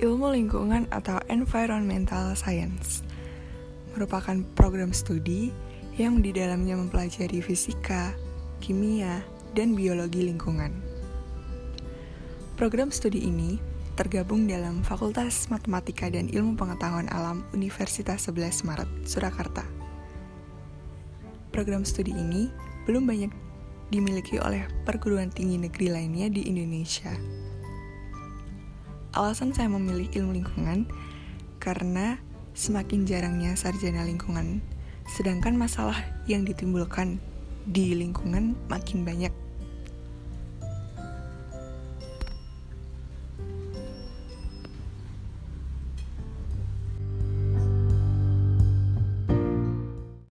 Ilmu Lingkungan atau Environmental Science merupakan program studi yang di dalamnya mempelajari fisika, kimia, dan biologi lingkungan. Program studi ini tergabung dalam Fakultas Matematika dan Ilmu Pengetahuan Alam Universitas 11 Maret, Surakarta. Program studi ini belum banyak dimiliki oleh perguruan tinggi negeri lainnya di Indonesia. Alasan saya memilih ilmu lingkungan karena semakin jarangnya sarjana lingkungan, sedangkan masalah yang ditimbulkan di lingkungan makin banyak